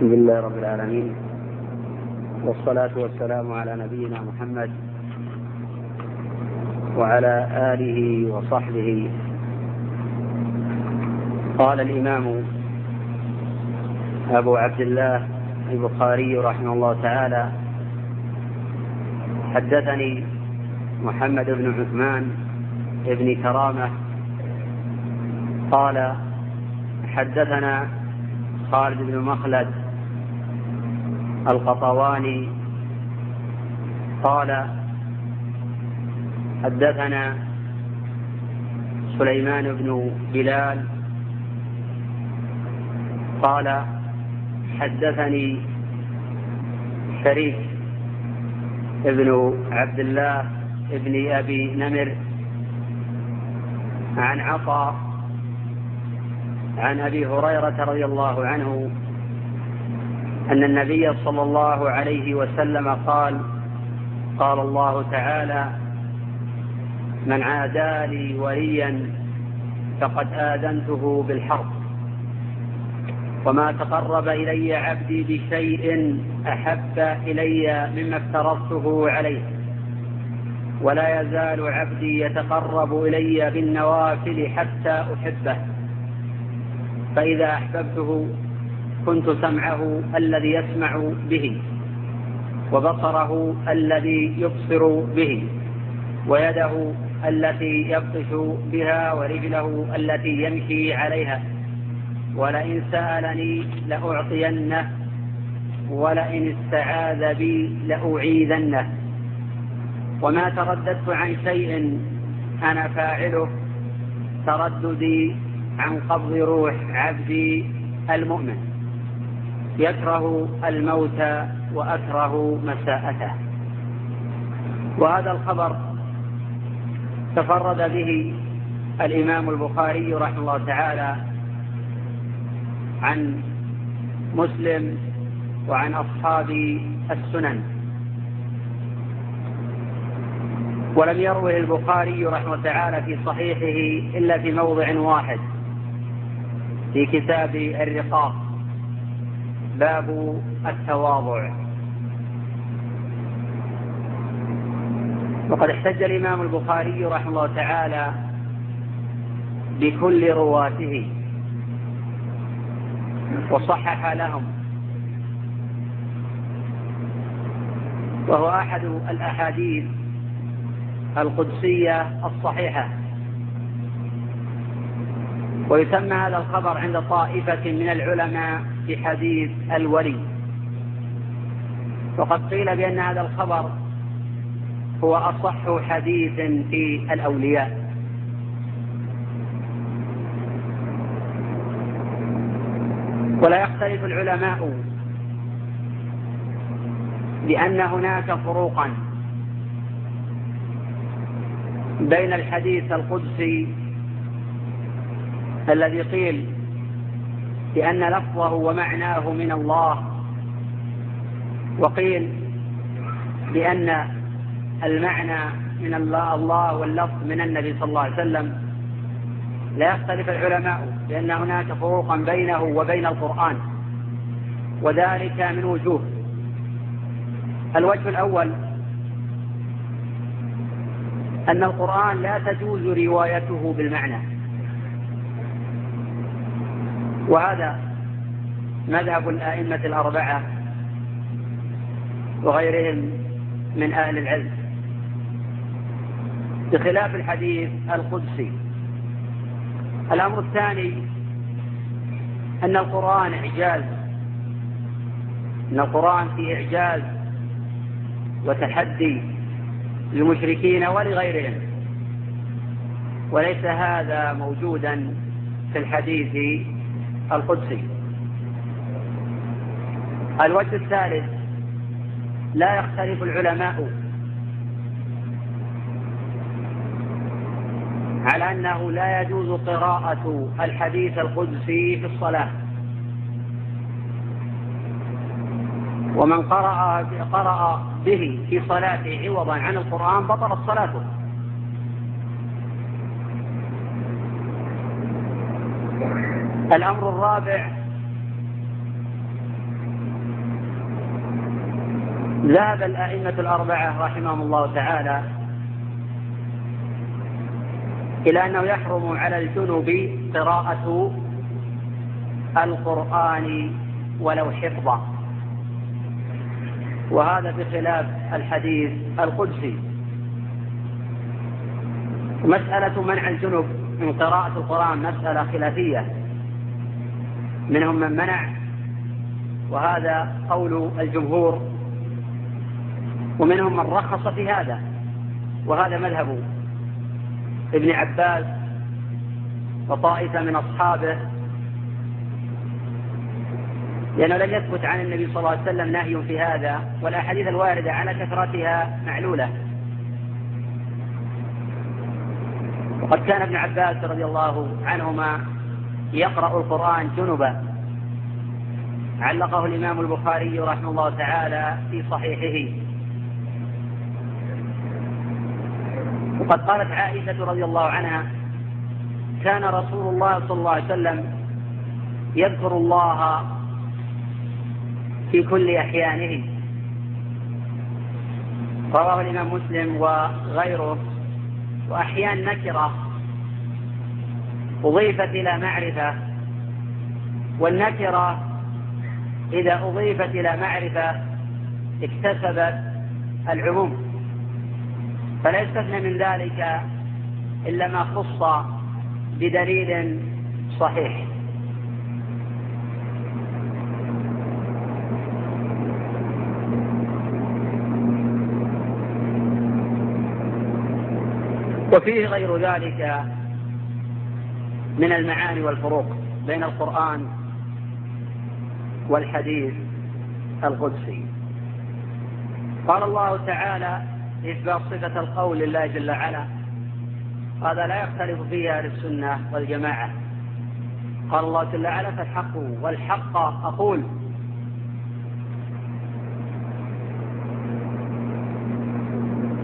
الحمد لله رب العالمين والصلاة والسلام على نبينا محمد وعلى آله وصحبه. قال الإمام أبو عبد الله البخاري رحمه الله تعالى حدثني محمد بن عثمان بن كرامة قال حدثنا خالد بن مخلد القطواني قال حدثنا سليمان بن بلال. قال حدثني شريك ابن عبد الله ابن أبي نمر عن عطاء عن أبي هريرة رضي الله عنه أن النبي صلى الله عليه وسلم قال قال الله تعالى من عادى لي وليا فقد آذنته بالحرب وما تقرب إلي عبدي بشيء أحب إلي مما افترضته عليه ولا يزال عبدي يتقرب إلي بالنوافل حتى أحبه فإذا أحببته كنت سمعه الذي يسمع به وبصره الذي يبصر به ويده التي يبطش بها ورجله التي يمشي عليها. ولئن سألني لأعطينه ولئن استعاذ بي لأعيذنه. وما ترددت عن شيء أنا فاعله ترددي عن قبض روح عبدي المؤمن. يكره الموت وأكره مساءته. وهذا الخبر تفرد به الإمام البخاري رحمه الله تعالى عن مسلم وعن أصحاب السنن. ولم يروه البخاري رحمه الله تعالى في صحيحه إلا في موضع واحد في كتاب الرقاق. باب التواضع. وقد احتج الإمام البخاري رحمه الله تعالى بكل رواته وصحح لهم. وهو أحد الأحاديث القدسية الصحيحة. ويسمى هذا الخبر عند طائفة من العلماء بحديث الولي. وقد قيل بأن هذا الخبر هو أصح حديث في الأولياء. ولا يختلف العلماء بان هناك فروقا بين الحديث القدسي الذي قيل بأن لفظه ومعناه من الله. وقيل بأن المعنى من الله, الله واللفظ من النبي صلى الله عليه وسلم. لا يختلف العلماء بأن هناك فروقا بينه وبين القرآن وذلك من وجوه. الوجه الأول أن القرآن لا تجوز روايته بالمعنى. وهذا مذهب الأئمة الأربعة وغيرهم من أهل العلم. بخلاف الحديث القدسي. الأمر الثاني أن القرآن إعجاز. أن القرآن في إعجاز وتحدي للمشركين ولغيرهم. وليس هذا موجودا في الحديث القدسي. الوجه الثالث لا يختلف العلماء على أنه لا يجوز قراءة الحديث القدسي في الصلاة. ومن قرأ قرأ به في صلاته عوضا عن القرآن بطلت صلاته. الأمر الرابع ذهب الأئمة الأربعة رحمهم الله تعالى إلى أنه يحرم على الجنب قراءة القرآن ولو حفظا. وهذا بخلاف الحديث القدسي. مسألة منع الجنب من قراءة القرآن مسألة خلافية. منهم من منع. وهذا قول الجمهور. ومنهم من رخص في هذا. وهذا مذهب ابن عباس وطائفة من أصحابه. لأنه لم يثبت عن النبي صلى الله عليه وسلم نهي في هذا والأحاديث الواردة على كثرتها معلولة. وقد كان ابن عباس رضي الله عنهما يقرأ القرآن جنبا علقه الإمام البخاري رحمه الله تعالى في صحيحه. وقد قالت عائشة رضي الله عنها كان رسول الله صلى الله عليه وسلم يذكر الله في كل أحيانه. رواه الإمام مسلم وغيره. وأحيان نكرة. أضيفت إلى معرفة والنكرة إذا أضيفت إلى معرفة اكتسبت العموم. فلا يستثنى من ذلك إلا ما خص بدليل صحيح. وفيه غير ذلك من المعاني والفروق بين القرآن والحديث القدسي. قال الله تعالى إثبات صفة القول لله جل وعلا. هذا لا يختلف فيه أهل السنة والجماعة. قال الله جل وعلا فالحق والحق أقول.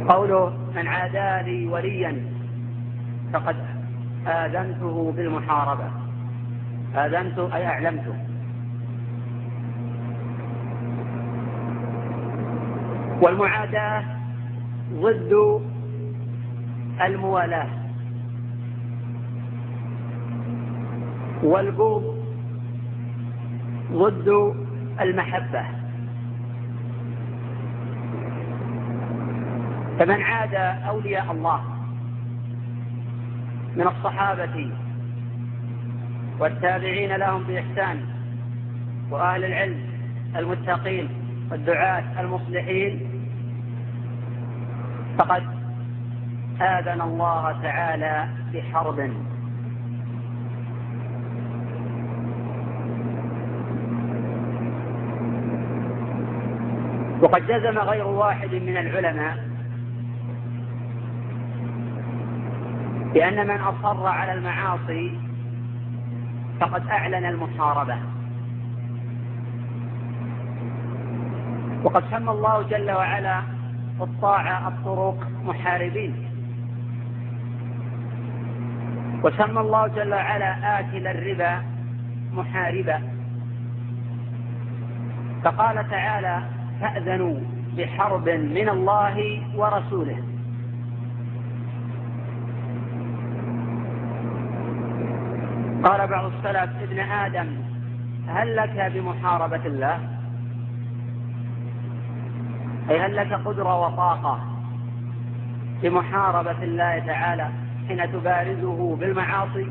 قوله من عادى لي وليا فقد آذنته بالمحاربة. آذنته أي أعلمته. والمعاداة ضد الموالاة. والبغض ضد المحبة. فمن عاد أولياء الله من الصحابة والتابعين لهم بإحسان وأهل العلم المتقين والدعاة المصلحين. فقد آذن الله تعالى بحرب. وقد جزم غير واحد من العلماء بأن من أصر على المعاصي فقد أعلن المحاربة وقد سمى الله جل وعلا الطاعة الطرق محاربين. وسمى الله جل وعلا آكل الربا محاربا. فقال تعالى فأذنوا بحرب من الله ورسوله. قال بعض السلف ابن آدم هل لك بمحاربة الله؟ أي هل لك قدرة وطاقة بمحاربة الله تعالى حين تبارزه بالمعاصي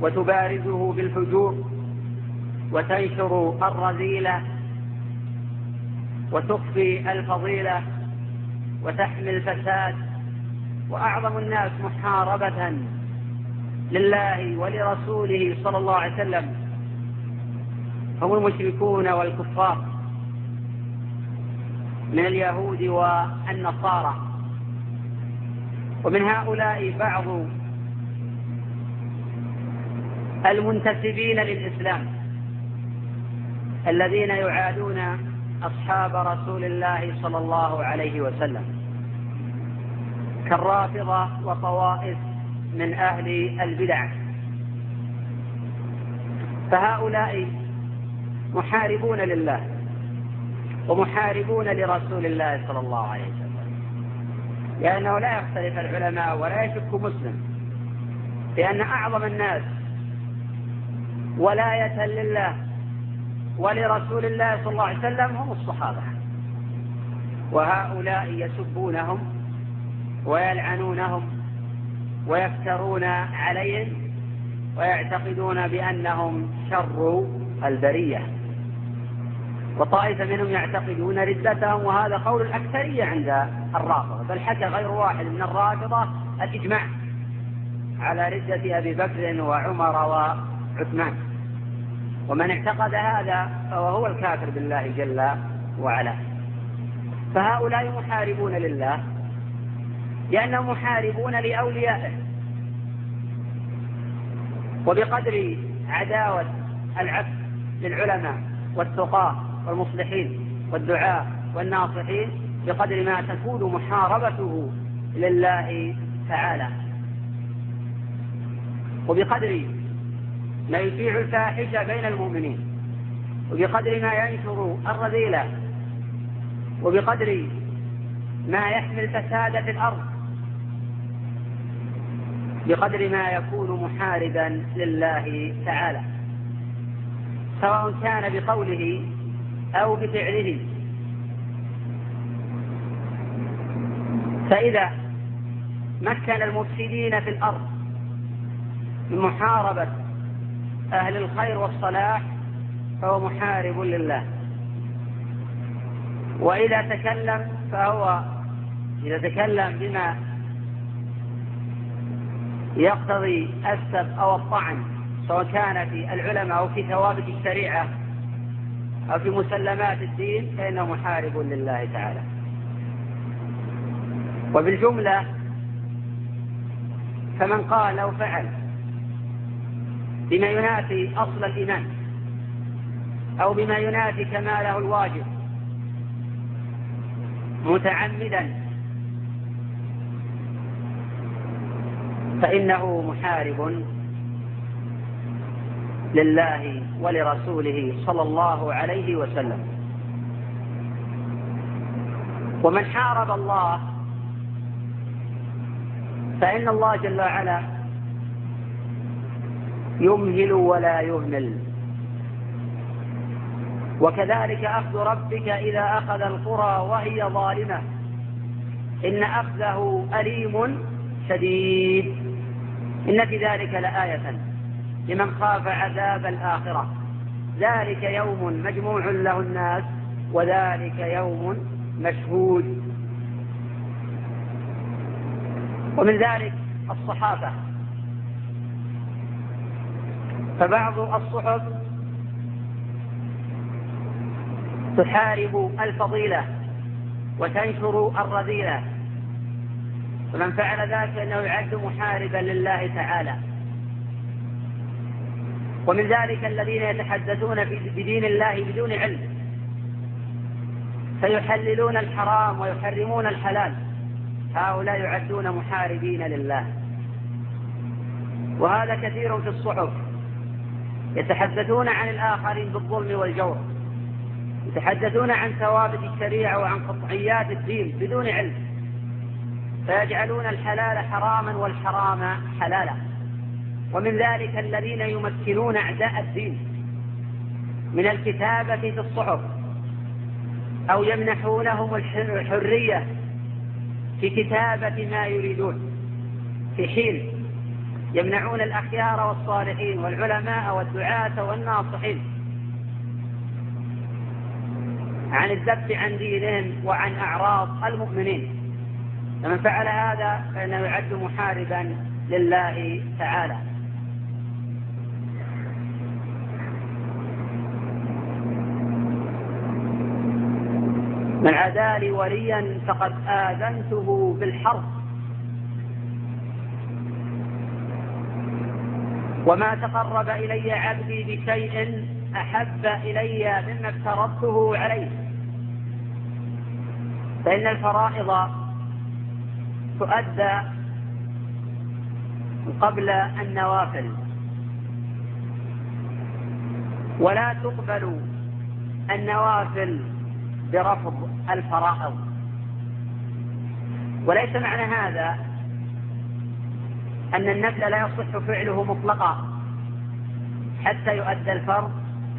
وتبارزه بالفجور وتنشر الرذيلة وتخفي الفضيلة وتحمي الفساد؟ وأعظم الناس محاربة لله ولرسوله صلى الله عليه وسلم. هم المشركون والكفار من اليهود والنصارى. ومن هؤلاء بعض المنتسبين للإسلام الذين يعادون أصحاب رسول الله صلى الله عليه وسلم. كالرافضة وطوائف من أهل البدع. فهؤلاء محاربون لله ومحاربون لرسول الله صلى الله عليه وسلم. لأنه لا يختلف العلماء ولا يشك مسلم بأن أعظم الناس ولاية لله ولرسول الله صلى الله عليه وسلم هم الصحابة. وهؤلاء يسبونهم ويلعنونهم ويفترون عليهم ويعتقدون بأنهم شر البرية. وطائفة منهم يعتقدون ردتهم وهذا قول الأكثرية عند الرافضة. بل حكى غير واحد من الرافضة الإجماع على ردة أبي بكر وعمر وعثمان. ومن اعتقد هذا فهو هو الكافر بالله جل وعلا. فهؤلاء محاربون لله. لأنهم محاربون لأوليائه. وبقدر عداوة العبد للعلماء والتقاة والمصلحين والدعاء والناصحين بقدر ما تكون محاربته لله تعالى. وبقدر ما يشيع الفاحشة بين المؤمنين. وبقدر ما ينشر الرذيلة. وبقدر ما يحمل فساد في الأرض. بقدر ما يكون محاربا لله تعالى سواء كان بقوله أو بفعله. فإذا مكن المفسدين في الأرض من محاربة أهل الخير والصلاح فهو محارب لله. وإذا تكلم فهو إذا تكلم بما يقتضي السب أو الطعن سواء كان في العلماء أو في ثوابت الشريعة أو في مسلمات الدين فإنه محارب لله تعالى. وبالجملة فمن قال أو فعل بما ينافي أصل الإيمان أو بما ينافي كماله الواجب متعمدا فإنه محارب لله ولرسوله صلى الله عليه وسلم. ومن حارب الله فإن الله جل وعلا يمهل ولا يهمل. وكذلك أخذ ربك إذا أخذ القرى وهي ظالمة. إن أخذه أليم شديد. إن في ذلك لآية لمن خاف عذاب الآخرة. ذلك يوم مجموع له الناس وذلك يوم مشهود. ومن ذلك الصحابة. فبعض الصحف تحارب الفضيلة وتنشر الرذيلة. ومن فعل ذلك فإنه يعد محاربا لله تعالى. ومن ذلك الذين يتحدثون بدين الله بدون علم. فيحللون الحرام ويحرمون الحلال. هؤلاء يعدون محاربين لله. وهذا كثير في الصحف. يتحدثون عن الآخرين بالظلم والجور. يتحدثون عن ثوابت الشريعة وعن قطعيات الدين بدون علم. فيجعلون الحلال حراما والحرام حلالا. ومن ذلك الذين يمكنون أعداء الدين من الكتابة في الصحف أو يمنحونهم الحرية في كتابة ما يريدون. في حين يمنعون الأخيار والصالحين والعلماء والدعاة والناصحين عن الذب عن دينهم وعن أعراض المؤمنين. فمن فعل هذا فإنه يعد محاربا لله تعالى. من عدا لي وليا فقد آذنته بالحرب. وما تقرب إلي عبدي بشيء أحب إلي مما افترضته عليه. فإن الفرائض تؤدى قبل النوافل. ولا تقبل النوافل برفض الفرائض. وليس معنى هذا أن النفل لا يصح فعله مطلقا. حتى يؤدى الفرض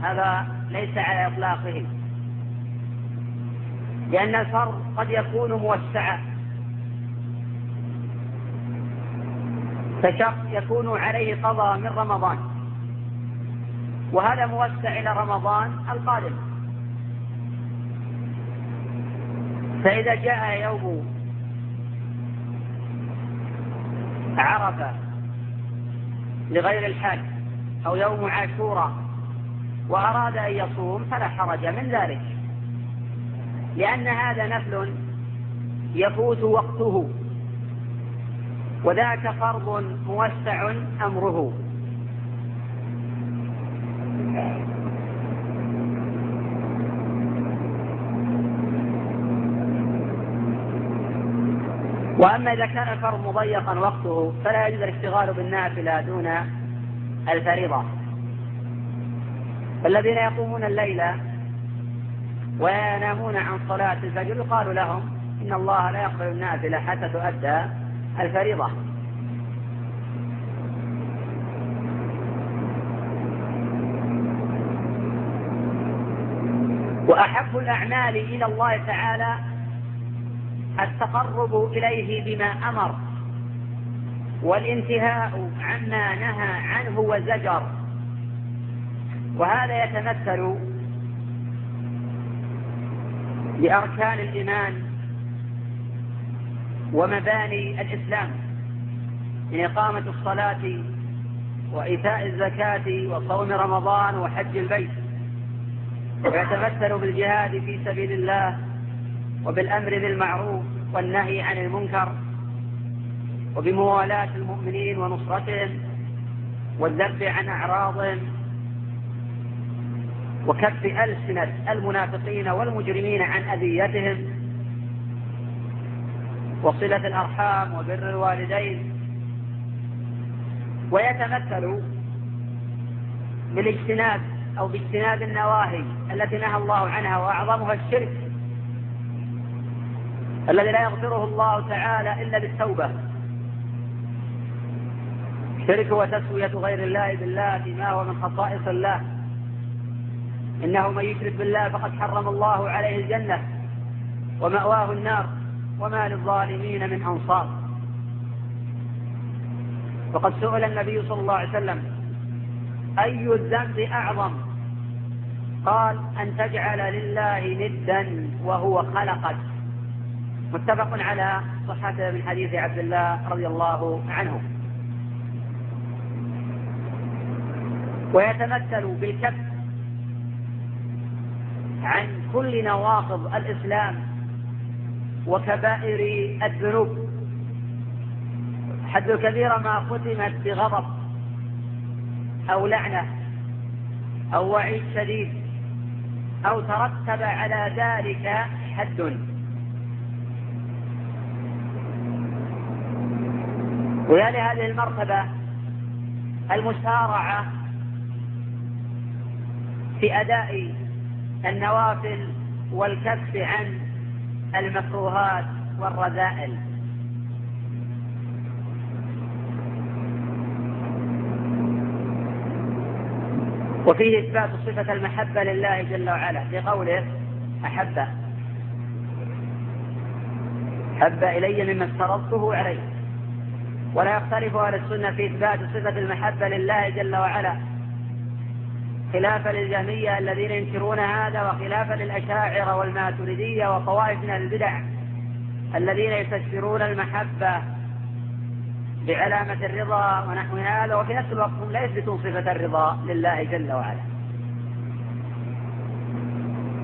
هذا ليس على إطلاقه. لأن الفرض قد يكون موسعا. فشخص يكون عليه قضاء من رمضان. وهذا موسع إلى رمضان القادم. فإذا جاء يوم عرفة لغير الحج أو يوم عاشوراء وأراد أن يصوم فلا حرج من ذلك. لأن هذا نفل يفوت وقته. وذاك فرض موسع أمره. وأما إذا كان الفرض مضيقا وقته فلا يجوز الاشتغال بالنافلة دون الفريضة. فالذين يقومون الليل وينامون عن صلاة الفجر يقال لهم إن الله لا يقبل النافلة حتى تؤدى الفريضة. وأحب الأعمال إلى الله تعالى التقرب إليه بما أمر والانتهاء عما نهى عنه وزجر. وهذا يتمثل لأركان الإيمان ومباني الإسلام من إقامة الصلاة وإيتاء الزكاة وصوم رمضان وحج البيت. ويتمثل بالجهاد في سبيل الله وبالأمر بالمعروف والنهي عن المنكر وبموالاة المؤمنين ونصرتهم والذب عن أعراضهم وكف ألسنة المنافقين والمجرمين عن أذيتهم. وصلة الأرحام وبر الوالدين. ويتمثل بالاجتناب أو باجتناب النواهي التي نهى الله عنها وأعظمها الشرك الذي لا يغفره الله تعالى إلا بالتوبة. شرك وتسوية غير الله بالله فيما هو من خصائص الله. إنه من يشرك بالله فقد حرم الله عليه الجنة ومأواه النار. وما للظالمين من أنصار. وقد سئل النبي صلى الله عليه وسلم أي الذنب أعظم؟ قال أن تجعل لله ندا وهو خلقك. متفق على صحته من حديث عبد الله رضي الله عنه. ويتمثل بالكف عن كل نواقض الإسلام وكبائر الذنوب. حد الكبيرة ما ختمت بغضب أو لعنة أو وعيد شديد أو ترتب على ذلك حد. ويا لهذه المرتبة المسارعة في أداء النوافل والكف عن المكروهات والرذائل. وفيه إثبات صفة المحبة لله جل وعلا. لقوله أحب. حب إلي مما افترضته عليه. ولا يختلف أهل السنة في إثبات صفة المحبة لله جل وعلا. خلافا للجهمية الذين ينكرون هذا وخلافا للأشاعرة والماتريدية وطوائف من البدع الذين يفسرون المحبة بعلامة الرضا ونحو هذا وفي نفس الوقت هم لا يثبتون صفة الرضا لله جل وعلا.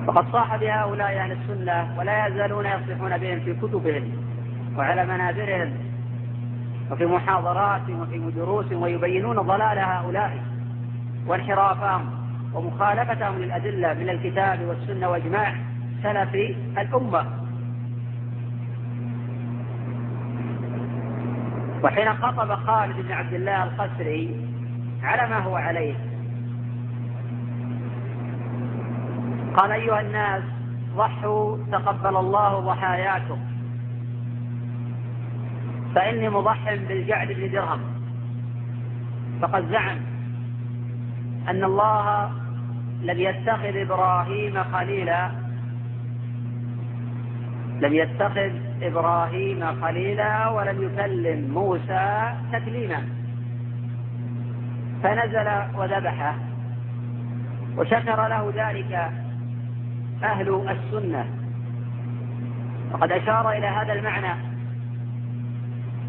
فقد صاح بهؤلاء أهل السنة ولا يزالون يصلحون بهم في كتبهم وعلى منابرهم وفي محاضرات وفي دروس ويبينون ضلال هؤلاء وانحرافهم. ومخالفتهم للأدلة من الكتاب والسنة وإجماع سلف الأمة. وحين خطب خالد بن عبد الله القسري على ما هو عليه. قال أيها الناس ضحوا تقبل الله ضحاياكم. فإني مضح بالجعد بن درهم. فقد زعم أن الله لم يتخذ إبراهيم خليلا. لم يتخذ إبراهيم خليلا ولم يكلم موسى تكليما. فنزل وذبحه وشكر له ذلك أهل السنة. وقد أشار إلى هذا المعنى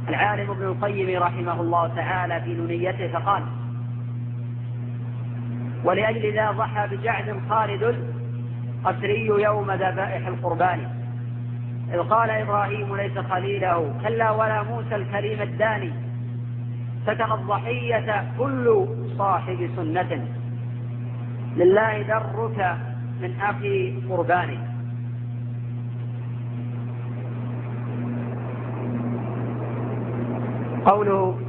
العالم ابن القيم رحمه الله تعالى في نونيته فقال ولأجل ذا ضحى بجعد خالد قسري يوم ذبائح القربان. إذ قال إبراهيم ليس خليله كلا ولا موسى الكريم الداني فترى الضحية كل صاحب سنة. لله درك من أخي قرباني. قوله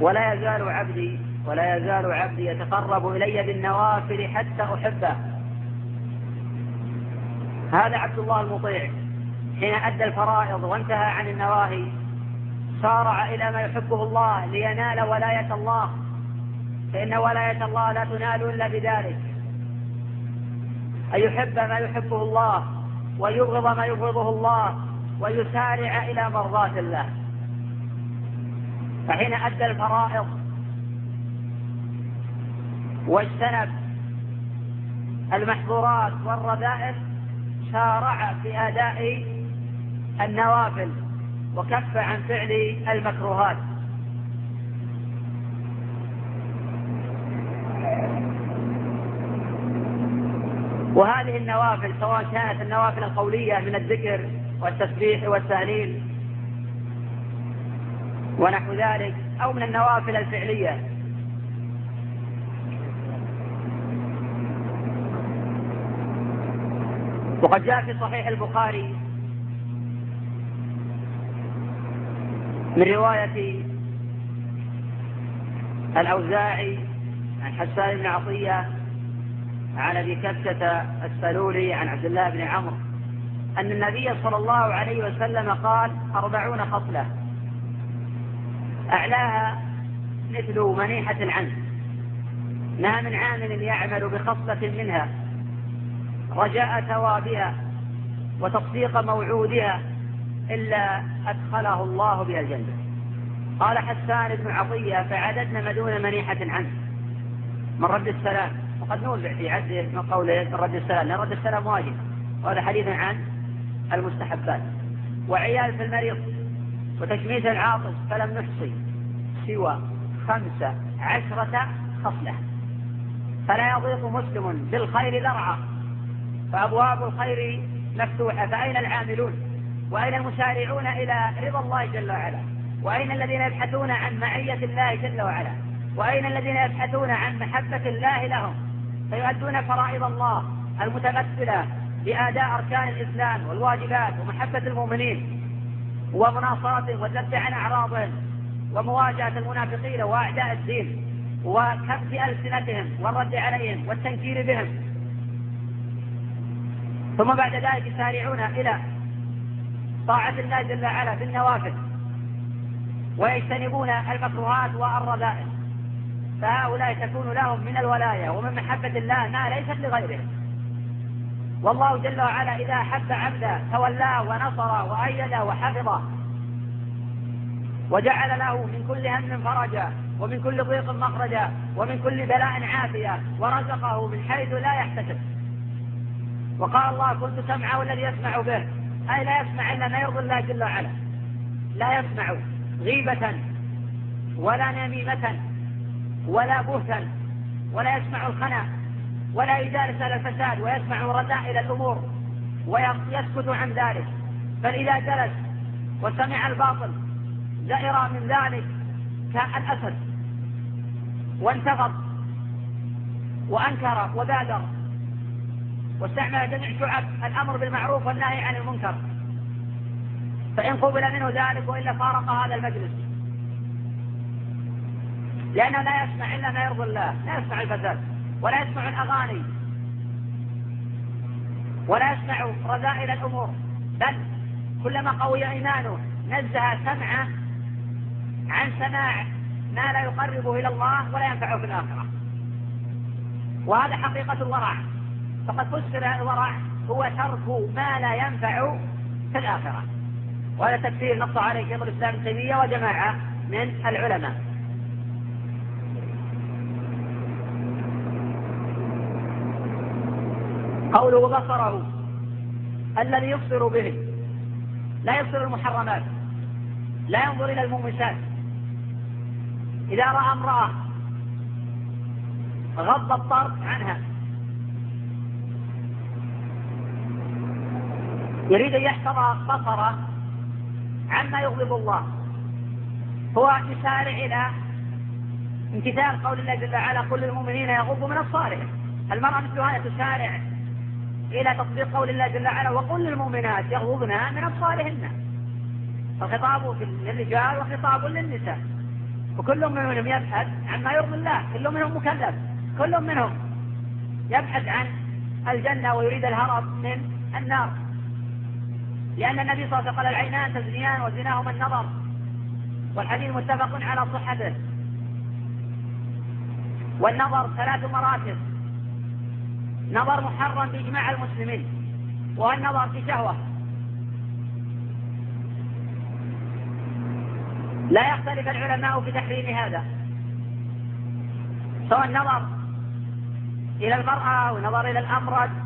ولا يزال عبدي ولا يزال عبدي يتقرب إلي بالنوافل حتى أحبه. هذا عبد الله المطيع. حين أدى الفرائض وانتهى عن النواهي سارع إلى ما يحبه الله لينال ولاية الله. فإن ولاية الله لا تنال إلا بذلك. أن يحب ما يحبه الله ويبغض ما يبغضه الله ويسارع إلى مرضاة الله. فحين أدى الفرائض واجتنب المحظورات والرذائل سارع في أداء النوافل وكف عن فعل المكروهات. وهذه النوافل سواء كانت النوافل القولية من الذكر والتسبيح والتهليل ونحو ذلك أو من النوافل الفعلية وقد جاء في صحيح البخاري من رواية الأوزاعي عن حسان بن عطية عن أبي كبشة السلولي عن عبد الله بن عمرو أن النبي صلى الله عليه وسلم قال أربعون خصلة أعلاها مثل منيحة العنز ما من عامل يعمل بخصلة منها. رجاء ثوابها وتصديق موعودها إلا أدخله الله بها الجنة. قال حسان بن عطية فعددنا ما دون منيحة عنه. من رد السلام وقد نوزع في عده من قوله رد السلام لأن رد السلام واجب. وهذا حديث عن المستحبات. وعيال في المريض وتشميت العاطس فلم نحصي سوى خمسة عشرة خصلة. فلا يضيق مسلم بالخير ذرعا. فأبواب الخير مفتوحة. فأين العاملون؟ وأين المسارعون إلى رضا الله جل وعلا؟ وأين الذين يبحثون عن معية الله جل وعلا؟ وأين الذين يبحثون عن محبة الله لهم؟ فيؤدون فرائض الله المتمثلة بأداء أركان الإسلام والواجبات ومحبة المؤمنين ومناصرتهم والذب عن أعراضهم ومواجهة المنافقين وأعداء الدين وكف ألسنتهم والرد عليهم والتنكير بهم ثم بعد ذلك يسارعون إلى طاعة الله جل وعلا في النوافل ويجتنبون المكروهات والرذائل. فهؤلاء تكون لهم من الولاية ومن محبة الله ما ليست لغيرهم. والله جل وعلا إذا أحب عبدا تولاه ونصره وأيده وحفظه وجعل له من كل هم فرجا ومن كل ضيق مخرجا ومن كل بلاء عافية ورزقه من حيث لا يحتسب. وقال الله كنت سمعه الذي يسمع به. أي لا يسمع إلا ما يرضي الله جل وعلا لا يسمع غيبة ولا نميمة ولا بهتا ولا يسمع الخنا ولا إزالة الفساد ويسمع رذائل الأمور ويسكت عن ذلك. بل إذا جلس وسمع الباطل زئر من ذلك كالأسد وانتفض وأنكر وبادر واستعمل جميع شعب الأمر بالمعروف والنهي عن المنكر. فإن قبل منه ذلك وإلا فارق هذا المجلس. لأنه لا يسمع إلا ما يرضي الله لا يسمع الفساد ولا يسمع الأغاني ولا يسمع رذائل الأمور. بل كلما قوي إيمانه نزه سمعه عن سماع ما لا يقربه إلى الله ولا ينفعه في الآخرة. وهذا حقيقة الورع. فقد فسر الورع هو ترك ما لا ينفع في الآخرة. وهذا تفسير نص عليه شيخ الإسلام ابن تيمية وجماعة من العلماء. قوله بصره الذي يبصر به. لا يبصر المحرمات. لا ينظر إلى المومسات إذا رأى امرأة غض الطرف عنها. يريد أن يحفظ بصره عما يغضب الله. هو يسارع إلى امتثال قول الله جل وعلا قل للمؤمنين يغضوا من أبصارهم. المرأة مثل هذه تسارع إلى تطبيق قول الله جل وعلا وقل للمؤمنات يغضضن من أبصارهن. فالخطاب للرجال وخطاب للنساء. وكل منهم يبحث عما يرضي الله. كل منهم مكلف كل منهم يبحث عن الجنة ويريد الهرب من النار. لأن النبي صلى الله عليه وسلم قال العينان تزنيان وزناهما النظر. والحديث متفق على صحته. والنظر ثلاث مراتب. نظر محرم بإجماع المسلمين وهو النظر في شهوة. لا يختلف العلماء في تحريم هذا. سواء نظر إلى المرأة أو إلى الأمرد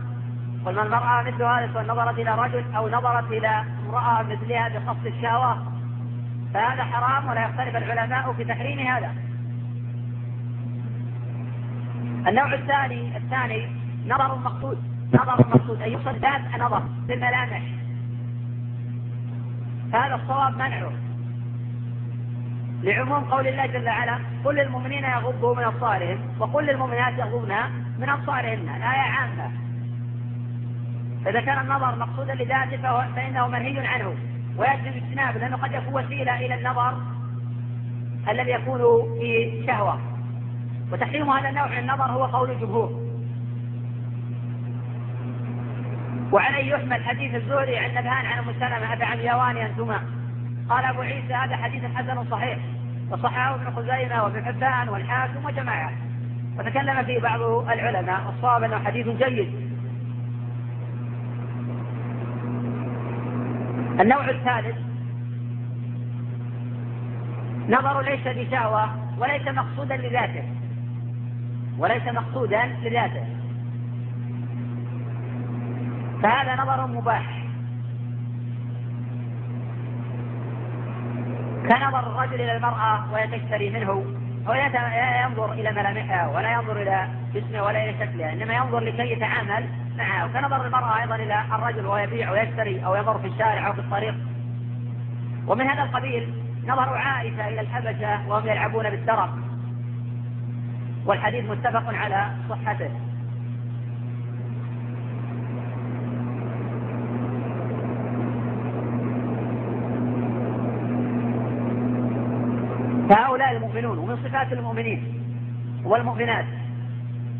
قلنا المرأة مثل هذا سواء نظرت إلى رجل أو نظرت إلى امرأة مثلها بقصد الشهوة فهذا حرام ولا يختلف العلماء في تحريم هذا. النوع الثاني الثاني نظر مقصود. نظر مقصود أي يقصد ذات نظر بالملامح. هذا الصواب منعه. لعموم قول الله جل وعلا قل للمؤمنين يغضوا من أبصارهم وقل للمؤمنات يغضبن من أبصارهن الآية عامة. فإذا كان النظر مقصودا لذاته فإنه منهي عنه ويجب اجتنابه لأنه قد يكون وسيلة إلى النظر الذي يكون في شهوة. وتحريم هذا النوع من النظر هو قول الجمهور. وعليه يحمل حديث الزهري عن نبهان عن أم سلمة ابي عن يوان انتما قال أبو عيسى هذا حديث حسن صحيح. وصححه ابن خزيمة وابن حبان والحاكم وجماعة. وتكلم فيه بعض العلماء. والصواب أنه حديث جيد. النوع الثالث. نظر ليس بشهوة وليس مقصودا لذاته. وليس مقصودا لذاته. فهذا نظر مباح. كنظر الرجل إلى المرأة وهي تشتري منه هو لا ينظر إلى ملامحها ولا ينظر إلى جسمها ولا إلى شكلها إنما ينظر لكي يتعامل معها وكنظر المرأة أيضا إلى الرجل وهو يبيع ويشتري أو يمر في الشارع أو في الطريق. ومن هذا القبيل نظر عائشة إلى الحبشة وهم يلعبون بالدرب والحديث متفق على صحته. فهؤلاء المؤمنون ومن صفات المؤمنين والمؤمنات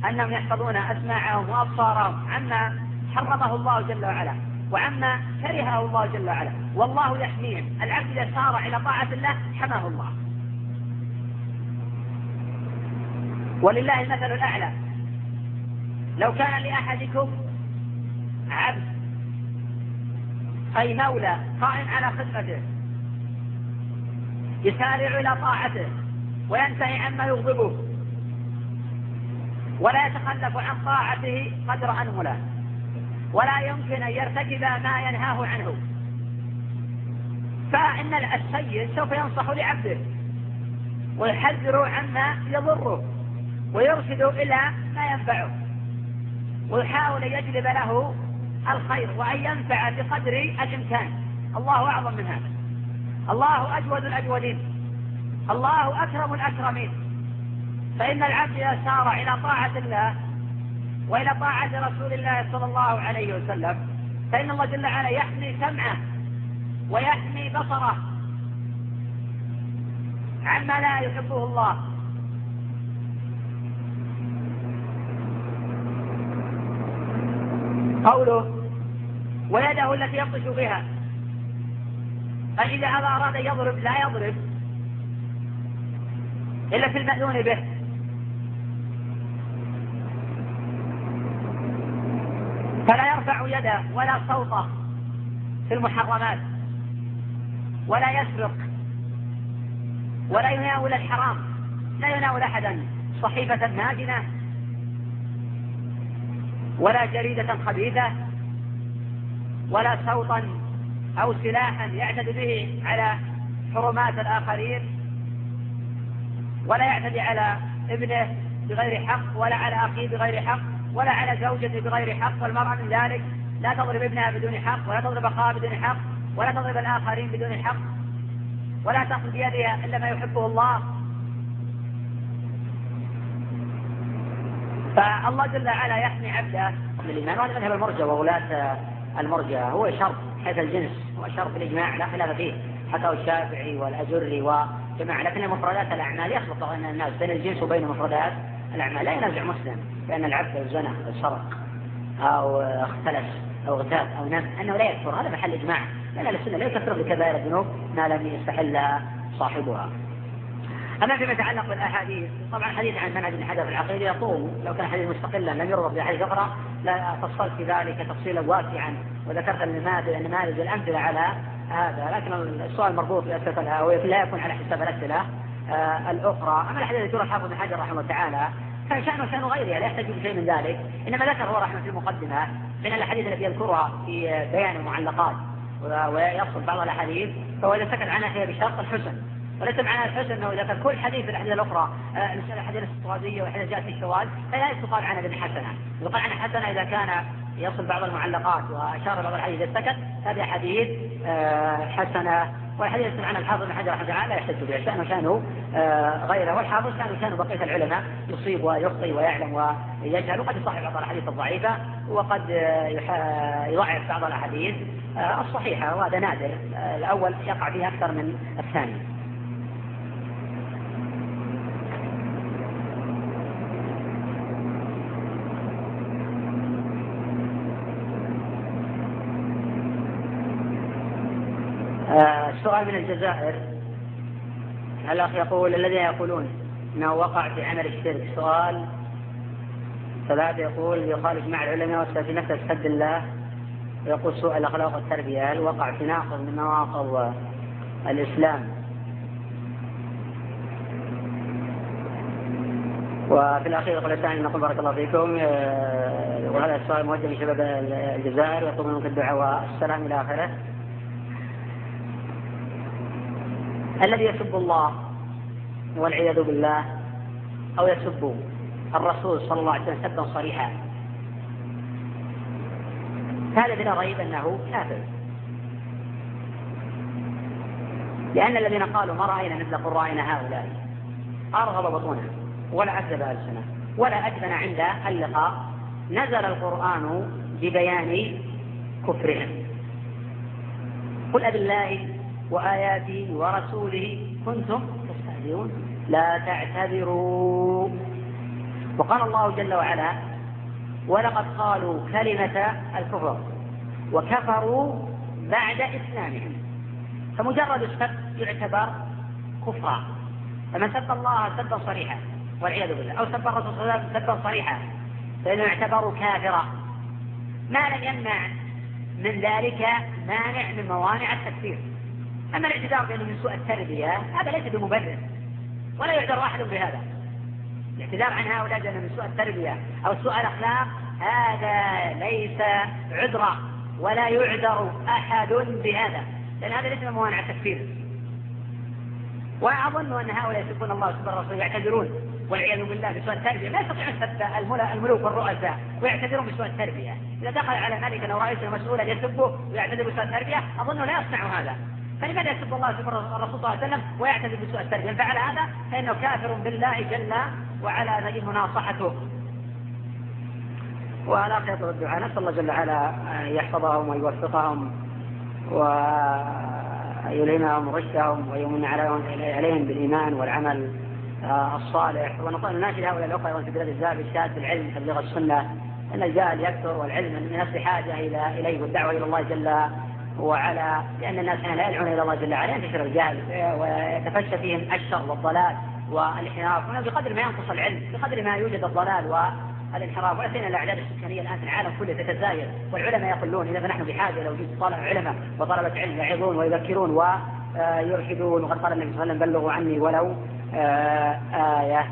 أنهم يحفظون أسماعهم وأبصارهم عما حرمه الله جل وعلا وعما كرهه الله جل وعلا. والله يحميهم العبد إذا سار إلى طاعة الله حماه الله. ولله المثل الأعلى. لو كان لأحدكم عبد أي مولى قائم على خدمته يسارع إلى طاعته وينتهي عما يغضبه ولا يتخلف عن طاعته قدر أنمله ولا يمكن أن يرتكب ما ينهاه عنه. فإن السيد سوف ينصح لعبده ويحذر عما يضره ويرشد إلى ما ينفعه ويحاول أن يجلب له الخير وأن ينفع بقدر الإمكان. الله أعظم من هذا. الله أجود الأجودين. الله أكرم الأكرمين. فإن العبد إذا سار إلى طاعة الله وإلى طاعة رسول الله صلى الله عليه وسلم فإن الله جل وعلا يحمي سمعه ويحمي بصره عما لا يحبه الله. قوله ويده التي يبطش بها فإذا هذا أراد يضرب لا يضرب إلا في المأذون به فلا يرفع يده ولا صوته في المحرمات ولا يسرق ولا يناول الحرام لا يناول أحدا صحيفة ماجنة ولا جريدة خبيثة ولا صوتا أو سلاحا يعتد به على حرمات الآخرين ولا يعتدي على ابنه بغير حق ولا على أخيه بغير حق ولا على زوجته بغير حق والمرأة من ذلك. لا تضرب ابنها بدون حق ولا تضرب أخاها بدون حق ولا تضرب الآخرين بدون حق ولا تأخذ بيدها إلا ما يحبه الله. فالله جل وعلا يحمي عبده. من الإيمان وهذا مذهب المرجع وولاة المرجع. هو شرط حيث الجنس هو شرط الإجماع لا خلاف فيه. حتى الشافعي والأجري وجماعة لكن مفردات الأعمال يخلط بين الناس بين الجنس وبين مفردات الأعمال. لا ينازع مسلم بأن العبد زنى سرق أو اختلس. أو اغتاب أو نم أنه لا يكفر هذا محل إجماع. لأن السنة لا يكفر بكبائر الذنوب ما لم يستحلها صاحبها. أما فيما يتعلق بالأحاديث طبعا حديث عن منهج في العقيدة يطول لو كان حديث مستقلا لم يربط بأحاديث أخرى لا فصلت في ذلك تفصيلا واسعا وذكرت النماذج والأمثلة على هذا. لكن السؤال مربوط بأسئلة أو لا يكون على حساب الأسئلة آه الأخرى. أما الحديث التي الحافظ بن حجر رحمه الله تعالى كان شأنه شأن غيرها لا يحتاج شيء من ذلك إنما ذكر هو رحمة في المقدمة. من الأحاديث التي يذكرها في بيان المعلقات. ويفصل بعض الأحاديث فهو إذا سكت عنها هي بشرط الحسن. وليس معنى الحسن أنه إذا كان كل حديث الأحاديث الأخرى آه الأحاديث الاستطراديه واحاديث جاءت في الشواذ فلا يقال عنها بالحسنه، يقال عنها حسنة إذا كان يصل بعض المعلقات وأشار بعض الحديث إذا سكت هذه حديث آه حسنة. والحديث عن الحافظ بن حجر رحمه الله لا يحتج به شأنه شأنه آه غيره. والحافظ كانوا شأنه بقية العلماء يصيب ويخطي ويعلم ويجهل. وقد يصحح بعض الأحاديث الضعيفة وقد آه، يضعف بعض الأحاديث آه الصحيحة وهذا نادر. آه، الأول يقع فيه أكثر من الثاني. السؤال من الجزائر. الأخ يقول الذين يقولون أنه وقع في عمل الشرك؟ سؤال ثلاثة يقول يخالف مع العلماء في نفس حد الله ويقول سوء الأخلاق والتربية هل وقع في ناقض من نواقض الإسلام. وفي الأخير يقول الثاني نقول بارك الله فيكم آه، وهذا السؤال موجه لشباب الجزائر ويطلب منكم الدعاء والسلام إلى آخره. الذي يسب الله والعياذ بالله أو يسب الرسول صلى الله عليه وسلم سبا صريحا. هذا بلا ريب أنه كافر. لأن الذين قالوا ما رأينا مثل قرائنا هؤلاء أرغب بطونا ولا أكذب ألسنة ولا أجبن عند اللقاء. نزل القرآن ببيان كفرهم. قل أبي الله وآياته ورسوله كنتم تستهزئون. لا تعتذروا. وقال الله جل وعلا ولقد قالوا كلمة الكفر وكفروا بعد إسلامهم. فمجرد السب يعتبر كفرا. فمن سب الله سبا صريحا والعياذ بالله أو سب الرسول صلى الله عليه وسلم سبا صريحا فإنه يعتبر كافرا. ما لم يمنع من ذلك مانع من موانع التكفير. أما الاعتذار بأنه من سوء التربية هذا ليس بمبرر ولا يعذر أحد بهذا. الاعتذار عن هؤلاء من سوء التربية أو سوء الأخلاق هذا ليس عذرا ولا يعذر أحد بهذا لأن هذا ليس موانع التكفير. وأظن أن هؤلاء يسبون الله سبحانه وتعالى يعتذرون والعياذ بالله بسوء التربية. لا يستطيعون سب الملوك والرؤساء ويعتذرون بسوء التربية. إذا دخل على ملك أو رئيس مسؤولا يسبه ويعتذر بسوء التربية أظنه لا يصنع هذا. فلماذا يسب الله ويسب الرسول صلى الله عليه وسلم ويعتذر بسوء التربية؟ فعل هذا فإنه كافر بالله جل وعلا فيجب مناصحته. ولا يطلب الدعاء. نسأل الله جل وعلا أن يحفظهم ويوفقهم ويلهمهم رشدهم ويمن عليهم بالإيمان والعمل الصالح. ونقول نناشد هؤلاء الأخوة في بلاد الزاد بالشهادة العلم تبليغ السنة. أن الجهل يكثر والعلم من الناس بحاجة إلى إليه والدعوة إلى الله جل وعلا. لأن الناس لا يدعون إلى الله جل وعلا ينتشر الجهل ويتفشى فيهم الشر والضلال. والانحراف. بقدر ما ينقص العلم بقدر ما يوجد الضلال والانحراف. ولا سيما الاعداد السكانية الآن في العالم كله تتزايد. والعلماء يقلون إذا فنحن بحاجة إلى وجود طلبه علماء وطلبة علم يعظون ويذكرون ويرشدون وقد قال النبي صلى الله عليه وسلم بلغوا عني ولو آه، آية.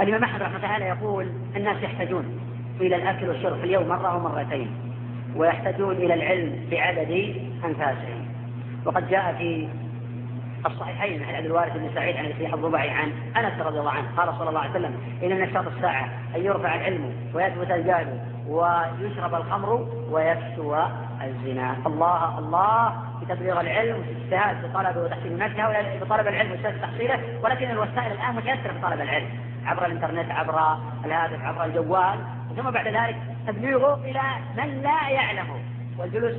الإمام أحمد رحمة الله تعالى يقول الناس يحتاجون إلى الأكل والشرب في اليوم مرة ومرتين ويحتاجون إلى العلم بعدد أنفاسهم. وقد جاء في الصحيحين عن عبد الوارث بن سعيد عن الشيخ الضبعي عن أنس رضي الله عنه. قال صلى الله عليه وسلم إن من اشراط الساعة أن يرفع العلم ويثبت الجهل ويشرب الخمر ويكسو الزنا. الله الله في تبليغ العلم وفي الاجتهاد في طلبه وتحصيل في طلب العلم واجتهاد تحصيله. ولكن الوسائل الآن متيسره في طلب العلم عبر الإنترنت عبر الهاتف عبر الجوال. ثم بعد ذلك تبليغه إلى من لا يعلمه. والجلوس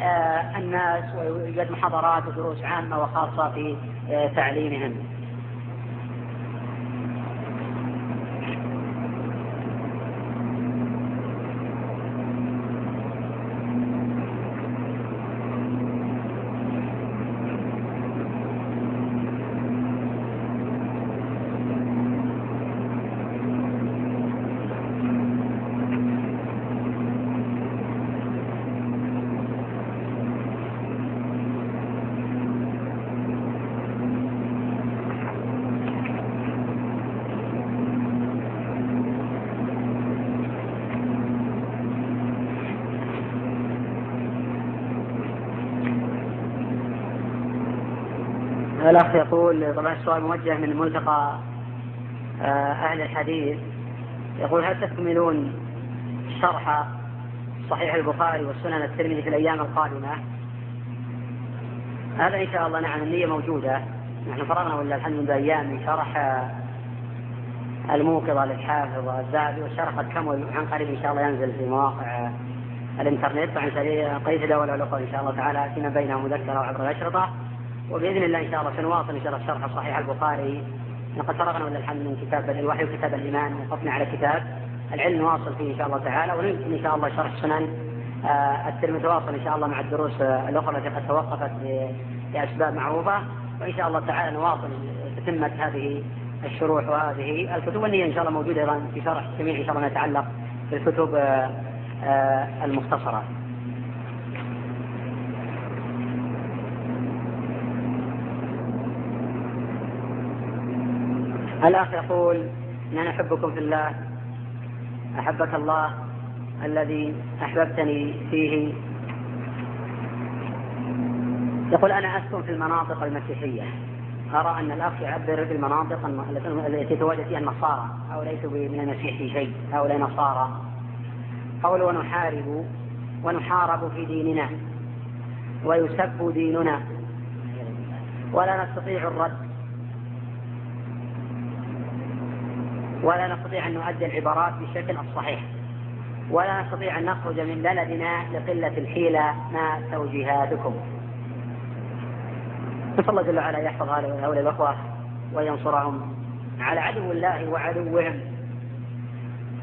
للناس ويوجد محاضرات ودروس عامة وخاصة في آه، تعليمهم. الأخ يقول طبعا السؤال موجه من ملتقى آه، أهل الحديث يقول هل تكملون شرح صحيح البخاري والسنن الترمذي في الأيام القادمة؟ هذا إن شاء الله نعم النية موجودة. نحن فرغنا ولا الحمد لله أيام من شرح آه، الموقظة للحافظ الذهبي والشرح قد كمل عن قريب إن شاء الله ينزل في مواقع الإنترنت. وعن قيد دولة الأخرى إن شاء الله تعالى فيما بينهم مذكرة وعبر الأشرطة. وبإذن الله ان شاء الله سنواصل إن شاء الله شرح صحيح البخاري. لقد فرغنا ولله الحمد من كتاب الوحي وكتاب الإيمان وقفنا على كتاب. العلم نواصل فيه إن شاء الله تعالى ونمكن إن شاء الله شرح سنن. آه، الترمذي تواصل إن شاء الله مع الدروس الأخرى التي قد توقفت لاسباب معروفة. وإن شاء الله تعالى نواصل تتمه هذه الشروح وهذه الكتب. والنية إن شاء الله موجودة أيضا في شرح جميع إن شاء الله ما يتعلق بالكتب آه، الأخ يقول إن أنا أحبكم في الله؟ أحبك الله الذي أحببتني فيه. يقول أنا أسكن في المناطق المسيحية. أرى أن الأخ يعبر بالمناطق التي تواجد فيها النصارى. أو ليسوا من المسيح في شيء. هؤلاء نصارى قول ونحارب ونحارب في ديننا. ويسب ديننا. ولا نستطيع الرد. ولا نستطيع أن نؤدي العبارات بالشكل الصحيح. ولا نستطيع أن نخرج من بلدنا لقلة الحيلة. ما توجيهاتكم؟ نسأل الله جل وعلا يحفظ هؤلاء الأخوة وينصرهم على عدو الله وعدوهم.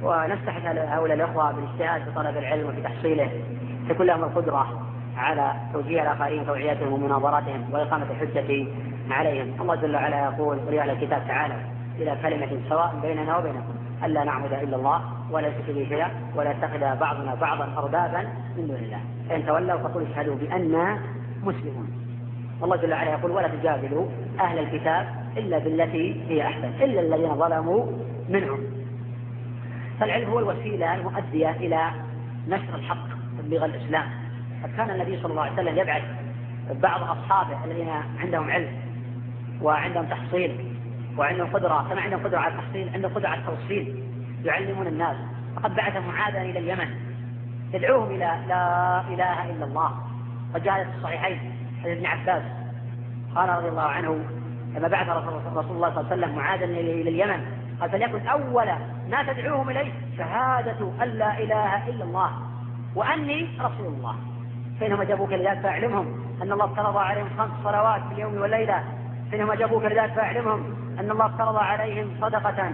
ونفتح هؤلاء الأخوة بالاجتهاد في طلب العلم وفي تحصيله. تكون لهم القدرة على توجيه الآخرين توعيتهم ومناظرتهم وإقامة الحجة عليهم. الله جل وعلا يقول قل يا الكتاب تعالى إلى كلمة سواء بيننا وبينكم. ألا نعبد إلا الله ولا نشرك به شيئا ولا يتخذ بعضنا بعضا أربابا من دون الله. فإن تولوا فقولوا اشهدوا بأننا مسلمون. الله جل وعلا يقول ولا تجادلوا أهل الكتاب إلا بالتي هي أحسن إلا الذين ظلموا منهم. فالعلم هو الوسيلة المؤدية إلى نشر الحق تبليغ الإسلام. قد كان النبي صلى الله عليه وسلم يبعث بعض أصحابه الذين عندهم علم وعندهم تحصيل وعندهم قدرة كما عندهم قدرة على التحصيل عندهم قدرة على التوصيل يعلمون الناس. فقد بعث معاذا إلى اليمن. يدعوهم إلى لا إله إلا الله. وجاء في الصحيحين حديث ابن عباس. قال رضي الله عنه لما بعث رسول الله صلى الله عليه وسلم معاذا إلى اليمن قال فليكن أول ما تدعوهم إليه شهادة أن لا إله إلا الله. وأني رسول الله. فإنهم أجابوك لذلك فأعلمهم. أن الله افترض عليهم خمس صلوات في اليوم والليلة. فإنهم أجابوك لذلك فأعلمهم. أن الله افترض عليهم صدقة.